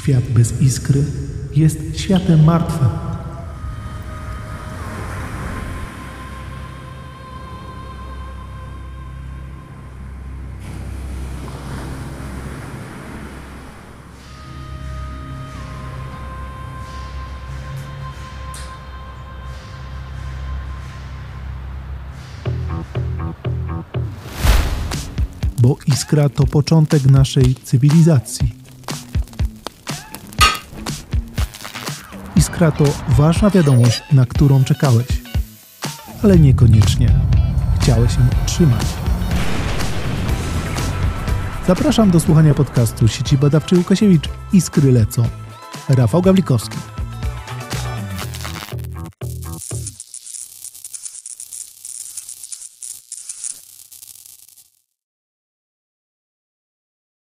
Świat bez iskry jest światem martwym. Bo iskra to początek naszej cywilizacji. Iskra to ważna wiadomość, na którą czekałeś, ale niekoniecznie chciałeś ją otrzymać. Zapraszam do słuchania podcastu sieci badawczej Łukasiewicz Iskry lecą. Rafał Gawlikowski.